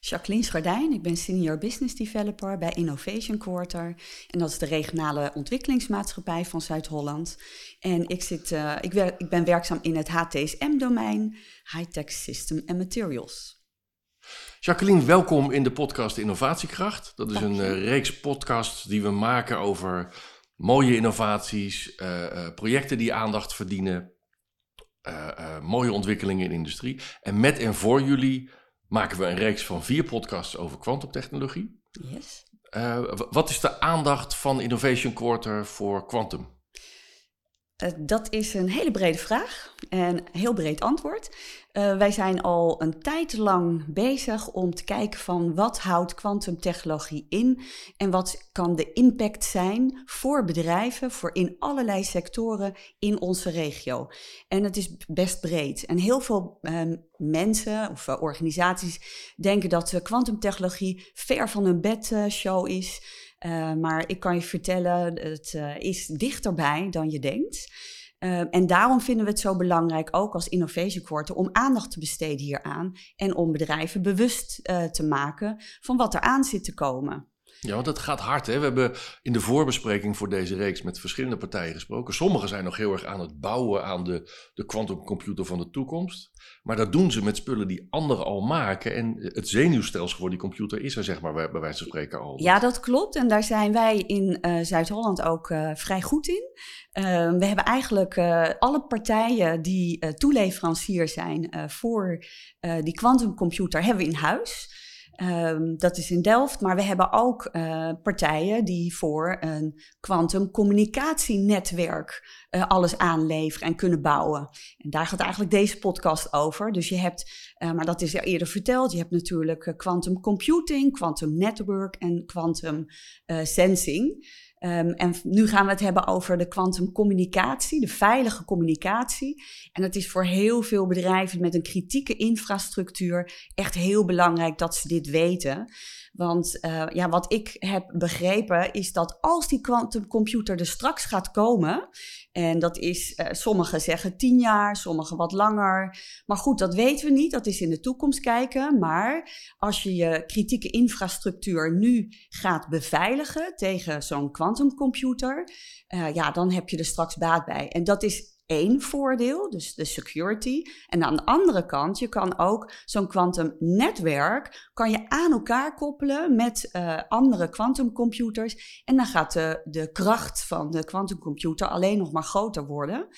Jacqueline Schardijn, ik ben Senior Business Developer bij Innovation Quarter. En dat is de regionale ontwikkelingsmaatschappij van Zuid-Holland. En ik, zit, uh, ik, wer ik ben werkzaam in het HTSM-domein, High-Tech System and Materials. Jacqueline, welkom in de podcast Innovatiekracht. Dat is een uh, reeks podcasts die we maken over mooie innovaties, uh, projecten die aandacht verdienen, mooie ontwikkelingen in de industrie. En met en voor jullie maken we een reeks van vier podcasts over kwantumtechnologie. Yes. Uh, wat is de aandacht van Innovation Quarter voor quantum? Uh, dat is een hele brede vraag en heel breed antwoord. Uh, wij zijn al een tijd lang bezig om te kijken van wat houdt kwantumtechnologie in en wat kan de impact zijn voor bedrijven, voor in allerlei sectoren in onze regio. En het is best breed. En heel veel uh, mensen of uh, organisaties denken dat kwantumtechnologie ver van hun bedshow is. Maar ik kan je vertellen, het is dichterbij dan je denkt. Uh, en daarom vinden we het zo belangrijk, ook als Innovation Quarter, om aandacht te besteden hieraan en om bedrijven bewust te maken van wat er aan zit te komen. Ja, want dat gaat hard. Hè? We hebben in de voorbespreking voor deze reeks met verschillende partijen gesproken. Sommigen zijn nog heel erg aan het bouwen aan de, de quantumcomputer van de toekomst. Maar dat doen ze met spullen die anderen al maken. En het zenuwstelsel voor die computer is er, zeg maar, bij wijze van spreken al. Ja, dat klopt. En daar zijn wij in uh, Zuid-Holland ook uh, vrij goed in. Uh, we hebben eigenlijk alle partijen die toeleverancier zijn voor die quantumcomputer hebben we in huis. Um, dat is in Delft, maar we hebben ook uh, partijen die voor een kwantumcommunicatienetwerk uh, alles aanleveren en kunnen bouwen. En daar gaat eigenlijk deze podcast over. Dus je hebt, uh, maar dat is eerder verteld, je hebt natuurlijk quantum computing, quantum network en quantum sensing. Um, en nu gaan we het hebben over de kwantumcommunicatie, de veilige communicatie. En het is voor heel veel bedrijven met een kritieke infrastructuur echt heel belangrijk dat ze dit weten. Want uh, ja, wat ik heb begrepen is dat als die quantumcomputer er straks gaat komen, en dat is, uh, sommigen zeggen tien jaar, sommigen wat langer. Maar goed, dat weten we niet, dat is in de toekomst kijken. Maar als je je kritieke infrastructuur nu gaat beveiligen tegen zo'n quantumcomputer, uh, ja, dan heb je er straks baat bij. En dat is één voordeel, dus de security. En aan de andere kant, je kan ook zo'n kwantumnetwerk kan je aan elkaar koppelen met uh, andere kwantumcomputers. En dan gaat de, de kracht van de kwantumcomputer alleen nog maar groter worden.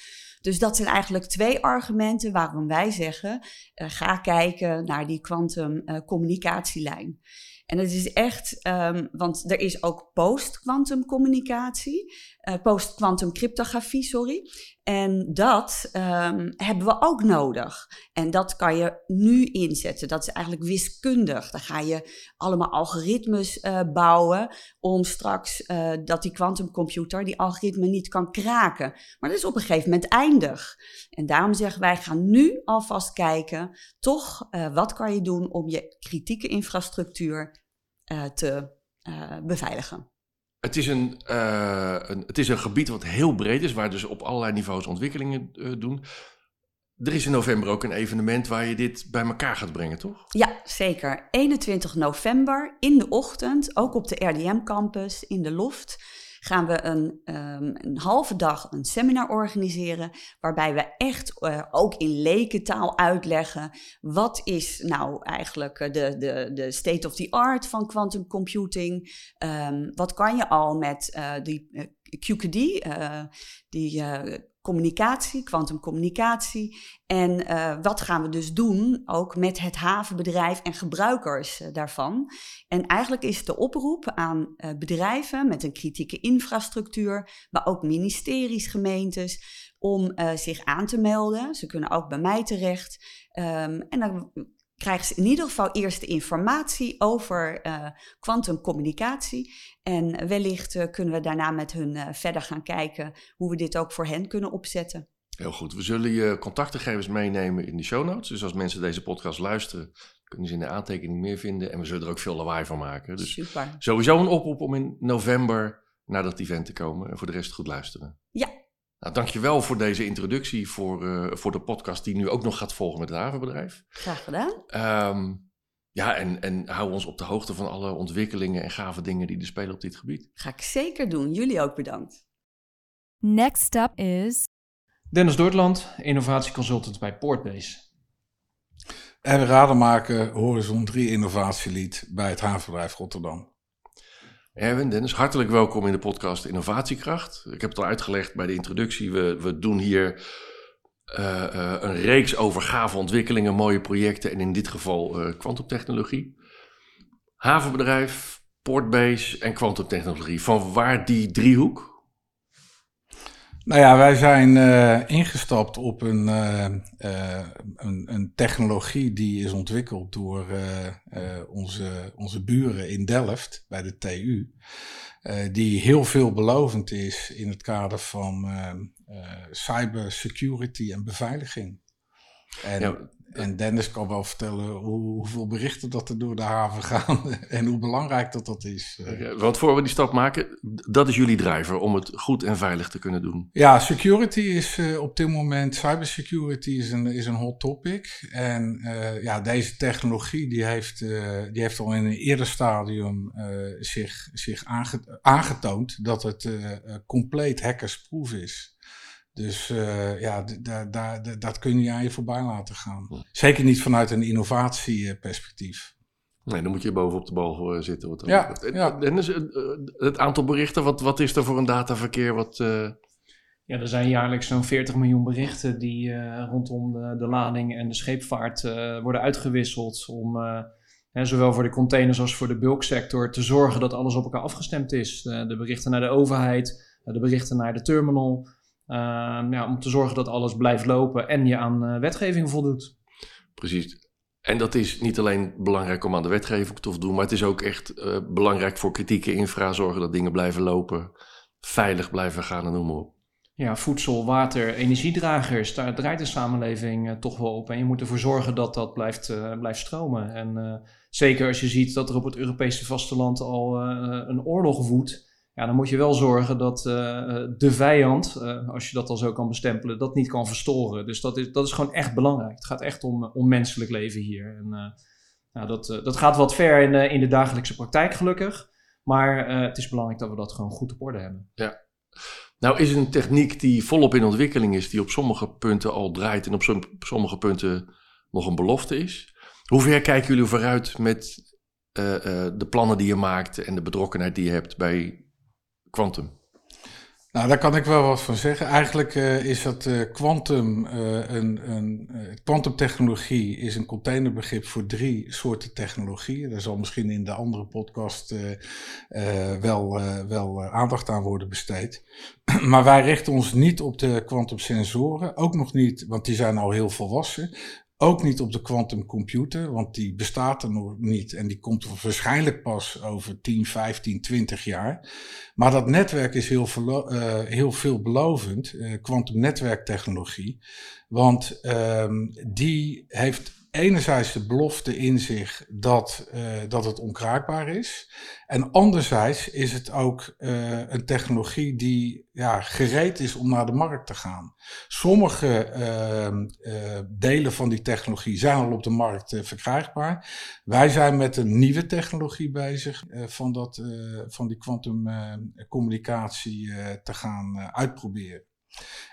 Dus dat zijn eigenlijk twee argumenten waarom wij zeggen: uh, ga kijken naar die kwantumcommunicatielijn. Uh, en het is echt, um, want er is ook post-quantum communicatie, uh, post-quantum cryptografie, sorry. En dat um, hebben we ook nodig. En dat kan je nu inzetten. Dat is eigenlijk wiskundig. Dan ga je allemaal algoritmes uh, bouwen om straks uh, dat die quantumcomputer die algoritme niet kan kraken. Maar dat is op een gegeven moment eindig. En daarom zeggen wij, gaan nu alvast kijken, toch, wat kan je doen om je kritieke infrastructuur te beveiligen. Het is een, uh, een, het is een gebied wat heel breed is, waar dus op allerlei niveaus ontwikkelingen doen. Er is in november ook een evenement waar je dit bij elkaar gaat brengen, toch? Ja, zeker. 21 november in de ochtend, ook op de RDM campus in de Loft gaan we een, um, een halve dag een seminar organiseren. Waarbij we echt uh, ook in lekentaal uitleggen. Wat is nou eigenlijk de, de, de state of the art van quantum computing? Um, wat kan je al met uh, die uh, QKD, die communicatie, kwantumcommunicatie. En uh, wat gaan we dus doen ook met het havenbedrijf en gebruikers uh, daarvan? En eigenlijk is de oproep aan uh, bedrijven met een kritieke infrastructuur, maar ook ministeries, gemeentes, om zich aan te melden. Ze kunnen ook bij mij terecht. Um, en dan krijgen ze in ieder geval eerst de informatie over kwantumcommunicatie. en wellicht kunnen we daarna met hun verder gaan kijken hoe we dit ook voor hen kunnen opzetten. Heel goed. We zullen je contactgegevens meenemen in de show notes. Dus als mensen deze podcast luisteren, kunnen ze in de aantekening meer vinden. En we zullen er ook veel lawaai van maken. Dus Super. sowieso een oproep om in november naar dat event te komen. En voor de rest goed luisteren. Ja. Nou, dankjewel voor deze introductie voor, uh, voor de podcast die nu ook nog gaat volgen met het havenbedrijf. Graag gedaan. Um, ja, en, en hou ons op de hoogte van alle ontwikkelingen en gave dingen die er spelen op dit gebied. Ga ik zeker doen. Jullie ook bedankt. Next up is Dennis Dortland, innovatieconsultant bij Portbase. En Rademaker, Horizon 3 innovatielied bij het havenbedrijf Rotterdam. Erwin, Dennis, hartelijk welkom in de podcast Innovatiekracht. Ik heb het al uitgelegd bij de introductie. We, we doen hier uh, uh, een reeks over gave ontwikkelingen, mooie projecten en in dit geval uh, kwantumtechnologie. Havenbedrijf, Portbase en kwantumtechnologie. Van waar die driehoek? Nou ja, wij zijn uh, ingestapt op een, uh, uh, een, een, technologie die is ontwikkeld door onze, onze buren in Delft bij de TU. die heel veelbelovend is in het kader van cybersecurity en beveiliging. En ja. En Dennis kan wel vertellen hoe, hoeveel berichten dat er door de haven gaan en hoe belangrijk dat dat is. Okay, want voor we die stap maken, dat is jullie driver om het goed en veilig te kunnen doen. Ja, security is uh, op dit moment, cybersecurity is een, is een hot topic. En uh, ja, deze technologie die heeft, uh, die heeft al in een eerder stadium zich, zich aange aangetoond dat het compleet hackersproof is. Dus uh, ja, dat kun je aan je voorbij laten gaan. Zeker niet vanuit een innovatieperspectief. Nee, dan moet je bovenop de bal zitten. Wat ja, ja. En dus, het aantal berichten, wat, wat is er voor een dataverkeer? Wat, uh... Ja, er zijn jaarlijks zo'n 40 miljoen berichten die uh, rondom de, de, lading en de scheepvaart worden uitgewisseld. Om hè, zowel voor de containers als voor de bulksector te zorgen dat alles op elkaar afgestemd is. de berichten naar de overheid, de berichten naar de terminal. Ja, om te zorgen dat alles blijft lopen en je aan uh, wetgeving voldoet. Precies. En dat is niet alleen belangrijk om aan de wetgeving te voldoen, maar het is ook echt uh, belangrijk voor kritieke infra. Zorgen dat dingen blijven lopen, veilig blijven gaan en noem maar op. Ja, voedsel, water, energiedragers, daar draait de samenleving toch wel op. En je moet ervoor zorgen dat dat blijft, blijft stromen. En zeker als je ziet dat er op het Europese vasteland al een oorlog woedt ja, dan moet je wel zorgen dat uh, de vijand, uh, als je dat al zo kan bestempelen, dat niet kan verstoren. Dus dat is, dat is gewoon echt belangrijk. Het gaat echt om, om menselijk leven hier. En uh, nou, dat, dat gaat wat ver in, in de dagelijkse praktijk, gelukkig. Maar het is belangrijk dat we dat gewoon goed op orde hebben. Ja. Nou is een techniek die volop in ontwikkeling is, die op sommige punten al draait en op sommige punten nog een belofte is. Hoe ver kijken jullie vooruit met de plannen die je maakt en de betrokkenheid die je hebt bij quantum? Nou, daar kan ik wel wat van zeggen. Eigenlijk uh, is dat quantum, uh, uh, een, een quantumtechnologie is een containerbegrip voor drie soorten technologieën. Daar zal misschien in de andere podcast wel, wel aandacht aan worden besteed. maar wij richten ons niet op de quantumsensoren, ook nog niet, want die zijn al heel volwassen. Ook niet op de quantum computer, want die bestaat er nog niet en die komt waarschijnlijk pas over 10, 15, 20 jaar. Maar dat netwerk is heel, uh, heel veelbelovend, quantum uh, netwerktechnologie, want um, die heeft enerzijds de belofte in zich dat, uh, dat het onkraakbaar is. En anderzijds is het ook uh, een technologie die ja, gereed is om naar de markt te gaan. Sommige uh, delen van die technologie zijn al op de markt verkrijgbaar. Wij zijn met een nieuwe technologie bezig van, dat, van die kwantumcommunicatie te gaan uitproberen.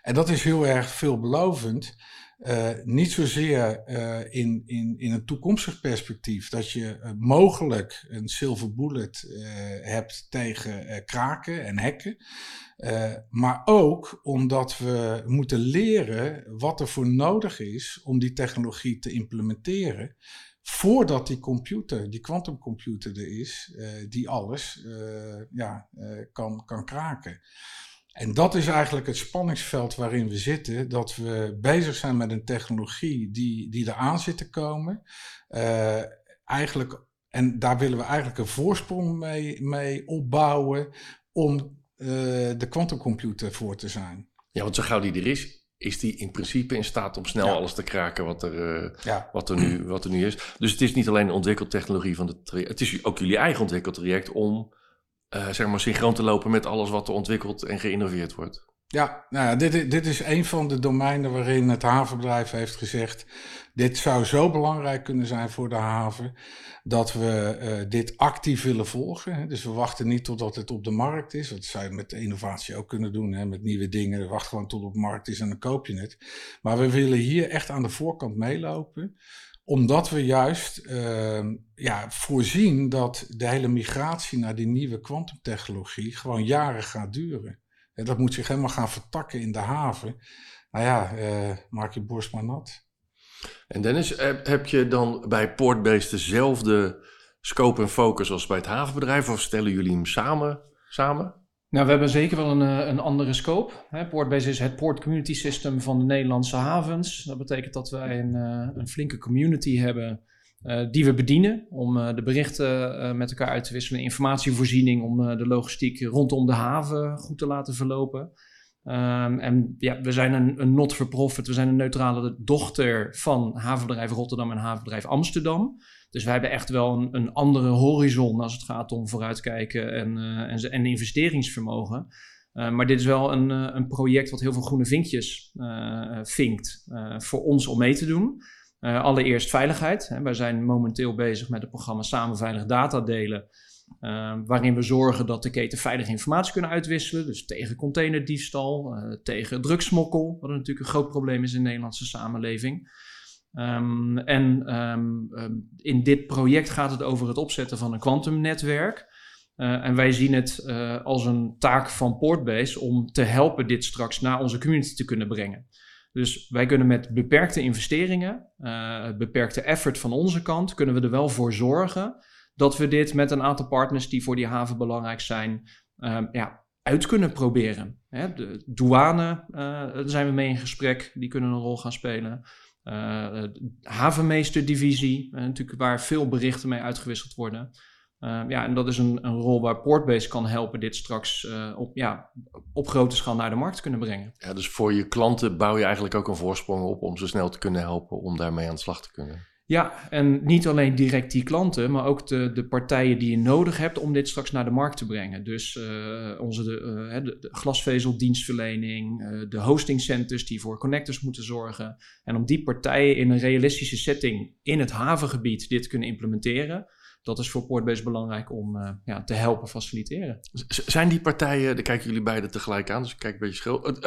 En dat is heel erg veelbelovend. Uh, niet zozeer uh, in, in, in een toekomstig perspectief dat je uh, mogelijk een silver bullet hebt tegen kraken en hekken. maar ook omdat we moeten leren wat er voor nodig is om die technologie te implementeren. Voordat die computer, die quantumcomputer er is, die alles ja, kan, kan kraken. En dat is eigenlijk het spanningsveld waarin we zitten. Dat we bezig zijn met een technologie die, die eraan zit te komen. Uh, eigenlijk, en daar willen we eigenlijk een voorsprong mee, mee opbouwen om uh, de quantumcomputer voor te zijn. Ja, want zo gauw die er is, is die in principe in staat om snel alles te kraken wat er, uh, ja. wat, er nu, wat er nu is. Dus het is niet alleen een technologie van de het is ook jullie eigen ontwikkeltraject om uh, zeg maar synchroon te lopen met alles wat er ontwikkeld en geïnnoveerd wordt. Ja, nou ja, dit, dit is een van de domeinen waarin het havenbedrijf heeft gezegd: dit zou zo belangrijk kunnen zijn voor de haven dat we uh, dit actief willen volgen. Dus we wachten niet totdat het op de markt is. Dat zou je met innovatie ook kunnen doen, hè, met nieuwe dingen. We wachten gewoon tot het op de markt is en dan koop je het. Maar we willen hier echt aan de voorkant meelopen omdat we juist uh, ja, voorzien dat de hele migratie naar die nieuwe kwantumtechnologie gewoon jaren gaat duren. En dat moet zich helemaal gaan vertakken in de haven. Nou ja, uh, maak je borst maar nat. En Dennis, heb je dan bij Portbase dezelfde scope en focus als bij het havenbedrijf? Of stellen jullie hem samen? samen? Nou, we hebben zeker wel een, eh, een andere scope. Portbase is het Port Community System van de Nederlandse havens. Dat betekent dat wij een, eh, een flinke community hebben uh, die we bedienen om de berichten met elkaar uit te wisselen, informatievoorziening om de logistiek rondom de haven goed te laten verlopen. Um, en ja, we zijn een, een not-for-profit, we zijn een neutrale dochter van havenbedrijf Rotterdam en havenbedrijf Amsterdam. Dus wij hebben echt wel een, een andere horizon als het gaat om vooruitkijken en, en, en investeringsvermogen. maar dit is wel een, een project wat heel veel groene vinkjes vinkt voor ons om mee te doen. Uh, allereerst veiligheid. Hè. Wij zijn momenteel bezig met het programma Samen Veilig Data Delen. Uh, waarin we zorgen dat de keten veilig informatie kunnen uitwisselen. Dus tegen containerdiefstal, uh, tegen drugsmokkel, wat natuurlijk een groot probleem is in de Nederlandse samenleving. Um, en um, um, in dit project gaat het over het opzetten van een kwantumnetwerk. en wij zien het als een taak van Portbase om te helpen dit straks naar onze community te kunnen brengen. Dus wij kunnen met beperkte investeringen, uh, beperkte effort van onze kant, kunnen we er wel voor zorgen dat we dit met een aantal partners die voor die haven belangrijk zijn, ja, uit kunnen proberen. Hè, de douane, daar zijn we mee in gesprek, die kunnen een rol gaan spelen. Uh, havenmeesterdivisie, natuurlijk waar veel berichten mee uitgewisseld worden. Ja, en dat is een, een rol waar Portbase kan helpen dit straks op, ja, op grote schaal naar de markt kunnen brengen. Ja, dus voor je klanten bouw je eigenlijk ook een voorsprong op om ze snel te kunnen helpen om daarmee aan de slag te kunnen. Ja, en niet alleen direct die klanten, maar ook de, de partijen die je nodig hebt om dit straks naar de markt te brengen. Dus uh, onze de, de, de glasvezeldienstverlening, de hostingcenters die voor connectors moeten zorgen. En om die partijen in een realistische setting in het havengebied dit kunnen implementeren dat is voor Portbase belangrijk om ja, te helpen faciliteren. zijn die partijen, daar kijken jullie beiden tegelijk aan, dus ik kijk een beetje schil.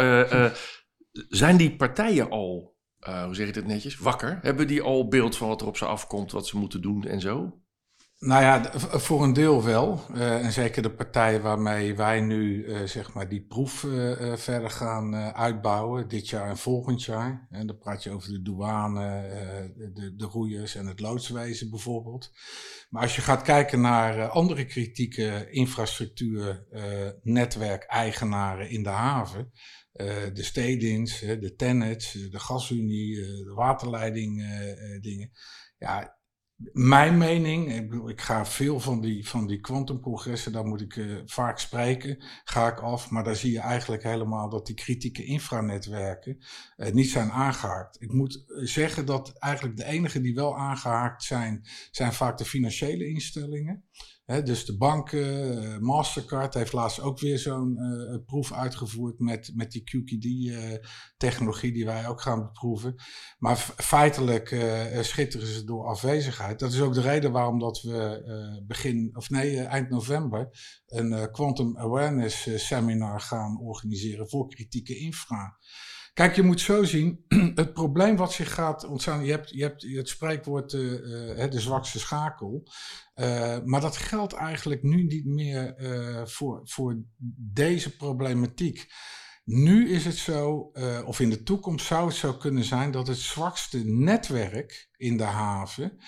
Zijn die partijen al, hoe zeg je dit netjes, wakker? Hebben die al beeld van wat er op ze afkomt, wat ze moeten doen en zo? Nou ja, voor een deel wel. Uh, en zeker de partijen waarmee wij nu uh, zeg maar die proef verder gaan uitbouwen, dit jaar en volgend jaar. En dan praat je over de douane, de, de roeiers en het loodswezen bijvoorbeeld. Maar als je gaat kijken naar andere kritieke infrastructuur, netwerkeigenaren in de haven, de stedins, de tenets, de gasunie, de waterleiding dingen. Ja, mijn mening, ik, ik, ga veel van die, van die quantumcongressen, daar moet ik vaak spreken, ga ik af, maar daar zie je eigenlijk helemaal dat die kritieke infranetwerken uh, niet zijn aangehaakt. Ik moet zeggen dat eigenlijk de enigen die wel aangehaakt zijn, zijn vaak de financiële instellingen dus de banken, uh, Mastercard heeft laatst ook weer zo'n uh, proef uitgevoerd met, met die QKD-technologie die wij ook gaan beproeven. Maar feitelijk schitteren ze door afwezigheid. Dat is ook de reden waarom dat we begin, of nee, eind november een Quantum Awareness Seminar gaan organiseren voor kritieke infra. Kijk, je moet zo zien, het probleem wat zich gaat ontstaan, je hebt, je hebt het spreekwoord uh, uh, de zwakste schakel, uh, maar dat geldt eigenlijk nu niet meer voor, voor deze problematiek. Nu is het zo, of in de toekomst zou het zo kunnen zijn dat het zwakste netwerk in de haven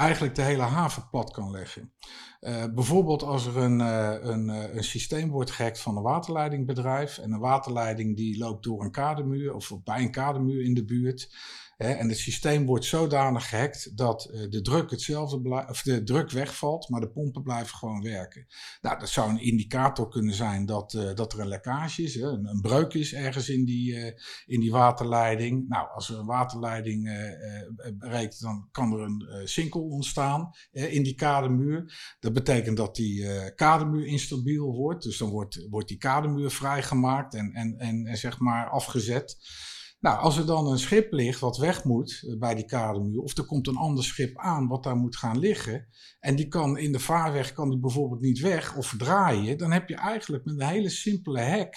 eigenlijk de hele haven plat kan leggen. Uh, bijvoorbeeld als er een, uh, een, uh, een systeem wordt gehackt van een waterleidingbedrijf en een waterleiding die loopt door een kademuur of bij een kademuur in de buurt. Hè, en het systeem wordt zodanig gehackt dat de druk hetzelfde of de druk wegvalt, maar de pompen blijven gewoon werken. Nou, dat zou een indicator kunnen zijn dat, dat er een lekkage is, hè, een, een, breuk is ergens in die, in die waterleiding. Nou, als er een waterleiding breekt, dan kan er een sinkel ontstaan in die kademuur. Dat betekent dat die kademuur instabiel wordt. Dus dan wordt, wordt die kademuur vrijgemaakt en, en, en, en zeg maar afgezet. Nou, als er dan een schip ligt wat weg moet eh, bij die kademuur, of er komt een ander schip aan wat daar moet gaan liggen, en die kan in de vaarweg kan die bijvoorbeeld niet weg of draaien, dan heb je eigenlijk met een hele simpele hack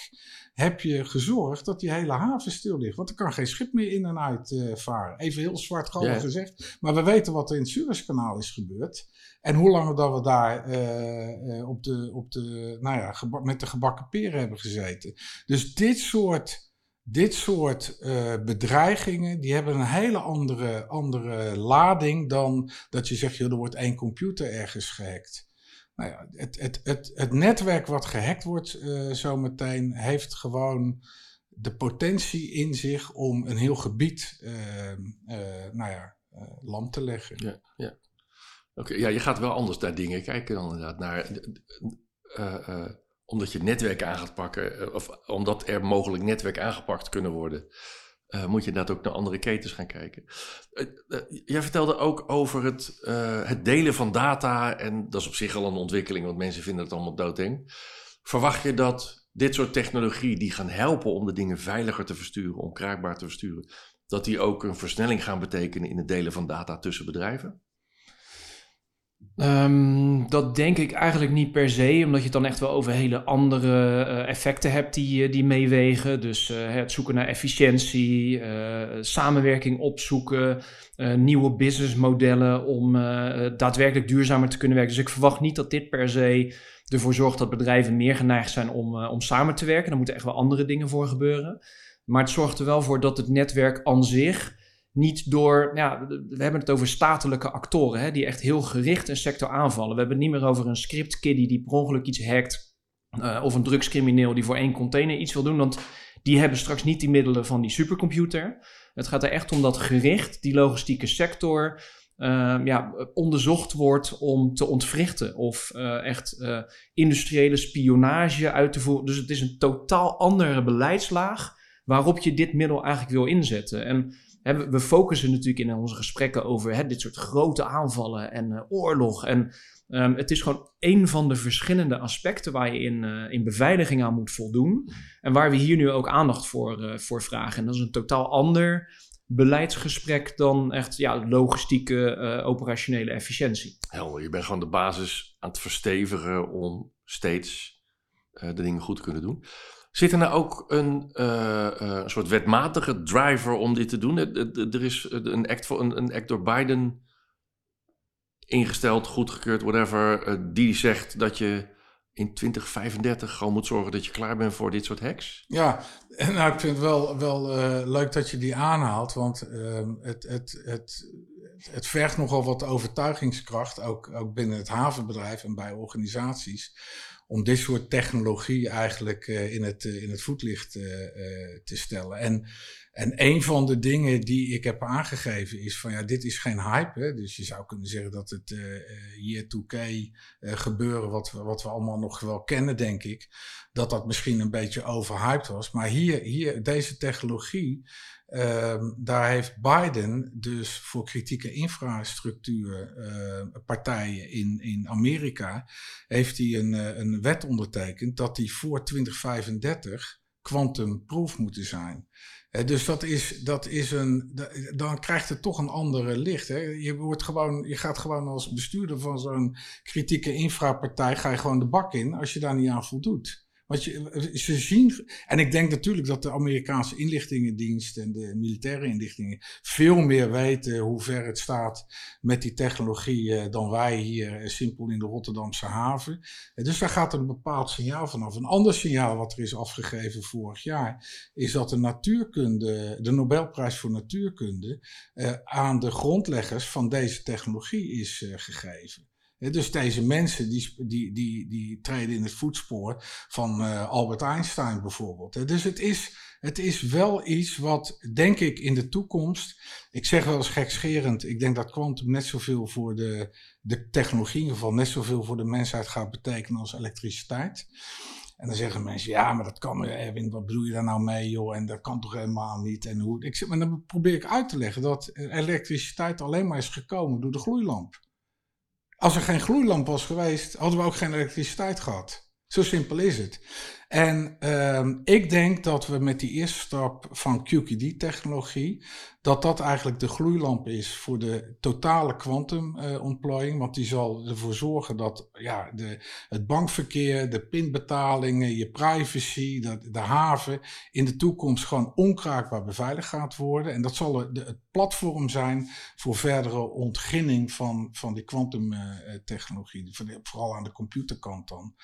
heb je gezorgd dat die hele haven stil ligt. Want er kan geen schip meer in en uit uh, varen. Even heel zwart yeah. gezegd. Maar we weten wat er in het Suezkanaal is gebeurd. En hoe lang dat we daar uh, op de, op de, nou ja, met de gebakken peren hebben gezeten. Dus dit soort dit soort uh, bedreigingen, die hebben een hele andere, andere lading dan dat je zegt, er wordt één computer ergens gehackt. Nou ja, het, het, het, het netwerk wat gehackt wordt uh, zometeen heeft gewoon de potentie in zich om een heel gebied uh, nou ja, lam te leggen. Ja, ja. Oké, ja, je gaat wel anders naar dingen kijken dan inderdaad naar omdat je netwerk aan gaat pakken, eh, of omdat er mogelijk netwerk aangepakt kunnen worden, uh, moet je inderdaad ook naar andere ketens gaan kijken. Uh, jij vertelde ook over het, het delen van data, en dat is op zich al een ontwikkeling, want mensen vinden het allemaal doodeng. Verwacht je dat dit soort technologie die gaan helpen om de dingen veiliger te versturen, onkruikbaar te versturen, dat die ook een versnelling gaan betekenen in het delen van data tussen bedrijven? Um, dat denk ik eigenlijk niet per se, omdat je het dan echt wel over hele andere uh, effecten hebt die, die meewegen. Dus uh, het zoeken naar efficiëntie, samenwerking opzoeken, nieuwe businessmodellen om daadwerkelijk duurzamer te kunnen werken. Dus ik verwacht niet dat dit per se ervoor zorgt dat bedrijven meer geneigd zijn om, om samen te werken. Daar moeten echt wel andere dingen voor gebeuren. Maar het zorgt er wel voor dat het netwerk aan zich niet door, we hebben het over statelijke actoren, hè, die echt heel gericht een sector aanvallen. We hebben het niet meer over een scriptkiddy die per ongeluk iets hackt, uh, of een drugscrimineel die voor één container iets wil doen, want die hebben straks niet die middelen van die supercomputer. Het gaat er echt om dat gericht, die logistieke sector, uh, ja, onderzocht wordt om te ontwrichten of uh, echt uh, industriële spionage uit te voeren. Dus het is een totaal andere beleidslaag waarop je dit middel eigenlijk wil inzetten. En we focussen natuurlijk in onze gesprekken over hè, dit soort grote aanvallen en uh, oorlog. En um, het is gewoon een van de verschillende aspecten waar je in, uh, in beveiliging aan moet voldoen. En waar we hier nu ook aandacht voor, uh, voor vragen. En dat is een totaal ander beleidsgesprek dan echt ja, logistieke, operationele efficiëntie. Helder, je bent gewoon de basis aan het verstevigen om steeds de dingen goed te kunnen doen. Zit er nou ook een, uh, uh, soort wetmatige driver om dit te doen? Er is een act, voor, een, een door Biden ingesteld, goedgekeurd, whatever, uh, die zegt dat je in 2035 gewoon moet zorgen dat je klaar bent voor dit soort hacks? Ja, nou, ik vind het wel, wel leuk dat je die aanhaalt, want ehm, het, het, het, het vergt nogal wat overtuigingskracht, ook, ook binnen het havenbedrijf en bij organisaties om dit soort technologie eigenlijk uh, in, het, uh, in het voetlicht uh, te stellen. En, en een van de dingen die ik heb aangegeven is van ja, dit is geen hype. Dus je zou kunnen zeggen dat het year 2K gebeuren, wat we, wat we allemaal nog wel kennen, denk ik, dat dat misschien een beetje overhyped was. Maar hier, hier deze technologie Um, daar heeft Biden dus voor kritieke infrastructuurpartijen uh, in, in Amerika, heeft hij een, uh, een wet ondertekend dat die voor 2035 quantumproof moeten zijn. Dus dat is, dat is een, dan krijgt het toch een andere licht. Hè? Je, wordt gewoon, je gaat gewoon als bestuurder van zo'n kritieke infrapartij, ga je gewoon de bak in als je daar niet aan voldoet. Want je, ze zien, en ik denk natuurlijk dat de Amerikaanse inlichtingendienst en de militaire inlichtingen veel meer weten hoe ver het staat met die technologie eh, dan wij hier eh, simpel in de Rotterdamse haven. Dus daar gaat een bepaald signaal vanaf. Een ander signaal wat er is afgegeven vorig jaar is dat de natuurkunde, de Nobelprijs voor natuurkunde, aan de grondleggers van deze technologie is gegeven. Dus deze mensen die, die, die, die treden in het voetspoor van uh, Albert Einstein bijvoorbeeld. Dus het is, het is wel iets wat, denk ik, in de toekomst. Ik zeg wel eens gekscherend. Ik denk dat quantum net zoveel voor de, de technologie, in ieder geval net zoveel voor de mensheid gaat betekenen als elektriciteit. En dan zeggen mensen, ja, maar dat kan, Erwin, wat bedoel je daar nou mee, joh? En dat kan toch helemaal niet? En hoe? Ik maar dan probeer ik uit te leggen dat elektriciteit alleen maar is gekomen door de gloeilamp. Als er geen gloeilamp was geweest, hadden we ook geen elektriciteit gehad. Zo simpel is het. En uh, ik denk dat we met die eerste stap van QKD-technologie, dat dat eigenlijk de gloeilamp is voor de totale kwantumontplooiing. Uh, want die zal ervoor zorgen dat ja, de, het bankverkeer, de pinbetalingen, je privacy, de, de haven in de toekomst gewoon onkraakbaar beveiligd gaat worden. En dat zal het platform zijn voor verdere ontginning van, van die kwantumtechnologie, vooral aan de computerkant dan.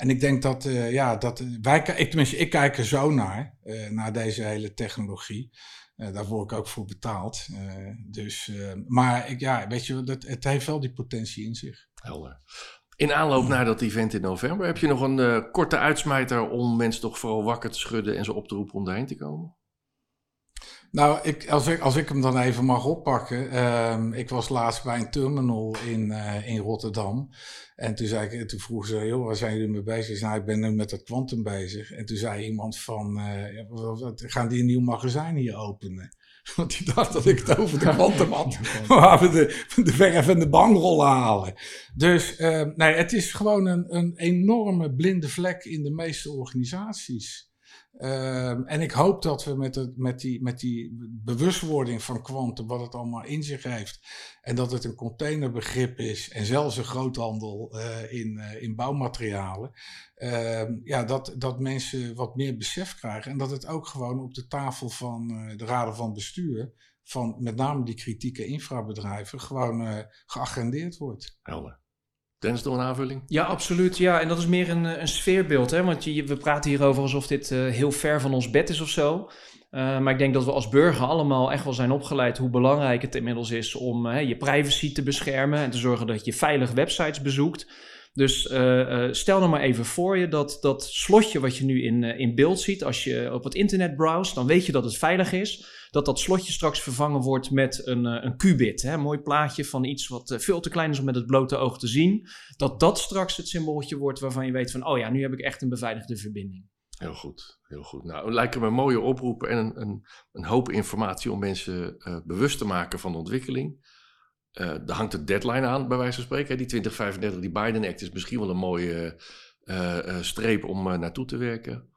En ik denk dat, uh, ja, dat wij, ik, tenminste, ik kijk er zo naar, uh, naar deze hele technologie. Uh, daar word ik ook voor betaald. dus, maar ik, ja, weet je, dat, het heeft wel die potentie in zich. Helder. In aanloop naar dat event in november, heb je nog een korte uitsmijter om mensen toch vooral wakker te schudden en ze op te roepen om daarheen te komen? Nou, ik, als, ik, als ik hem dan even mag oppakken. Uh, ik was laatst bij een terminal in, uh, in Rotterdam. En toen, zei ik, toen vroeg ze, joh, waar zijn jullie mee bezig? Ik, nou, ik ben nu met dat kwantum bezig. En toen zei iemand van, uh, gaan die een nieuw magazijn hier openen? Want die dacht dat ik het over de kwantum had. Waar we de, de verf en de bangrollen halen. Dus uh, nee, het is gewoon een, een enorme blinde vlek in de meeste organisaties. Um, en ik hoop dat we met, het, met, die, met die bewustwording van kwantum, wat het allemaal in zich heeft, en dat het een containerbegrip is en zelfs een groothandel uh, in, uh, in bouwmaterialen, uh, ja, dat, dat mensen wat meer besef krijgen en dat het ook gewoon op de tafel van eh, de raden van bestuur, van met name die kritieke infrabedrijven, gewoon geagendeerd wordt. Helder. Dennis, nog een aanvulling? Ja, absoluut. Ja, en dat is meer een, een sfeerbeeld. Hè? Want je, we praten hierover alsof dit uh, heel ver van ons bed is of zo. Uh, maar ik denk dat we als burger allemaal echt wel zijn opgeleid hoe belangrijk het inmiddels is om je privacy te beschermen en te zorgen dat je veilig websites bezoekt. Dus stel nou maar even voor je dat dat slotje wat je nu in, in beeld ziet, als je op het internet browst, dan weet je dat het veilig is. Dat dat slotje straks vervangen wordt met een, een qubit. Hè? Een mooi plaatje van iets wat veel te klein is om met het blote oog te zien. Dat dat straks het symbooltje wordt waarvan je weet van, oh ja, nu heb ik echt een beveiligde verbinding. Heel goed, heel goed. Nou, lijken me mooie oproepen en een, een, een hoop informatie om mensen bewust te maken van de ontwikkeling. Uh, er hangt een deadline aan, bij wijze van spreken. Die 2035, die Biden Act, is misschien wel een mooie streep om naartoe te werken.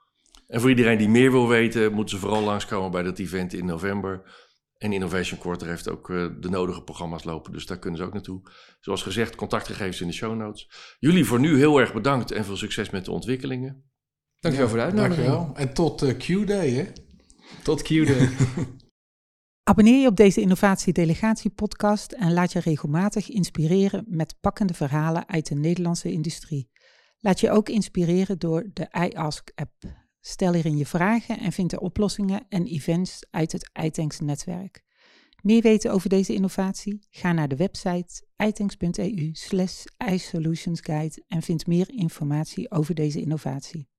En voor iedereen die meer wil weten, moeten ze vooral langskomen bij dat event in november. En Innovation Quarter heeft ook de nodige programma's lopen, dus daar kunnen ze ook naartoe. Zoals gezegd, contactgegevens in de show notes. Jullie voor nu heel erg bedankt en veel succes met de ontwikkelingen. Dankjewel ja, voor de uitnodiging. Dankjewel. En tot Q-Day, hè? Tot Q-Day. Abonneer je op deze Innovatie Delegatie podcast en laat je regelmatig inspireren met pakkende verhalen uit de Nederlandse industrie. Laat je ook inspireren door de iAsk-app. Stel hierin je vragen en vind er oplossingen en events uit het iTanks netwerk. Meer weten over deze innovatie? Ga naar de website itanks.eu slash isolutionsguide en vind meer informatie over deze innovatie.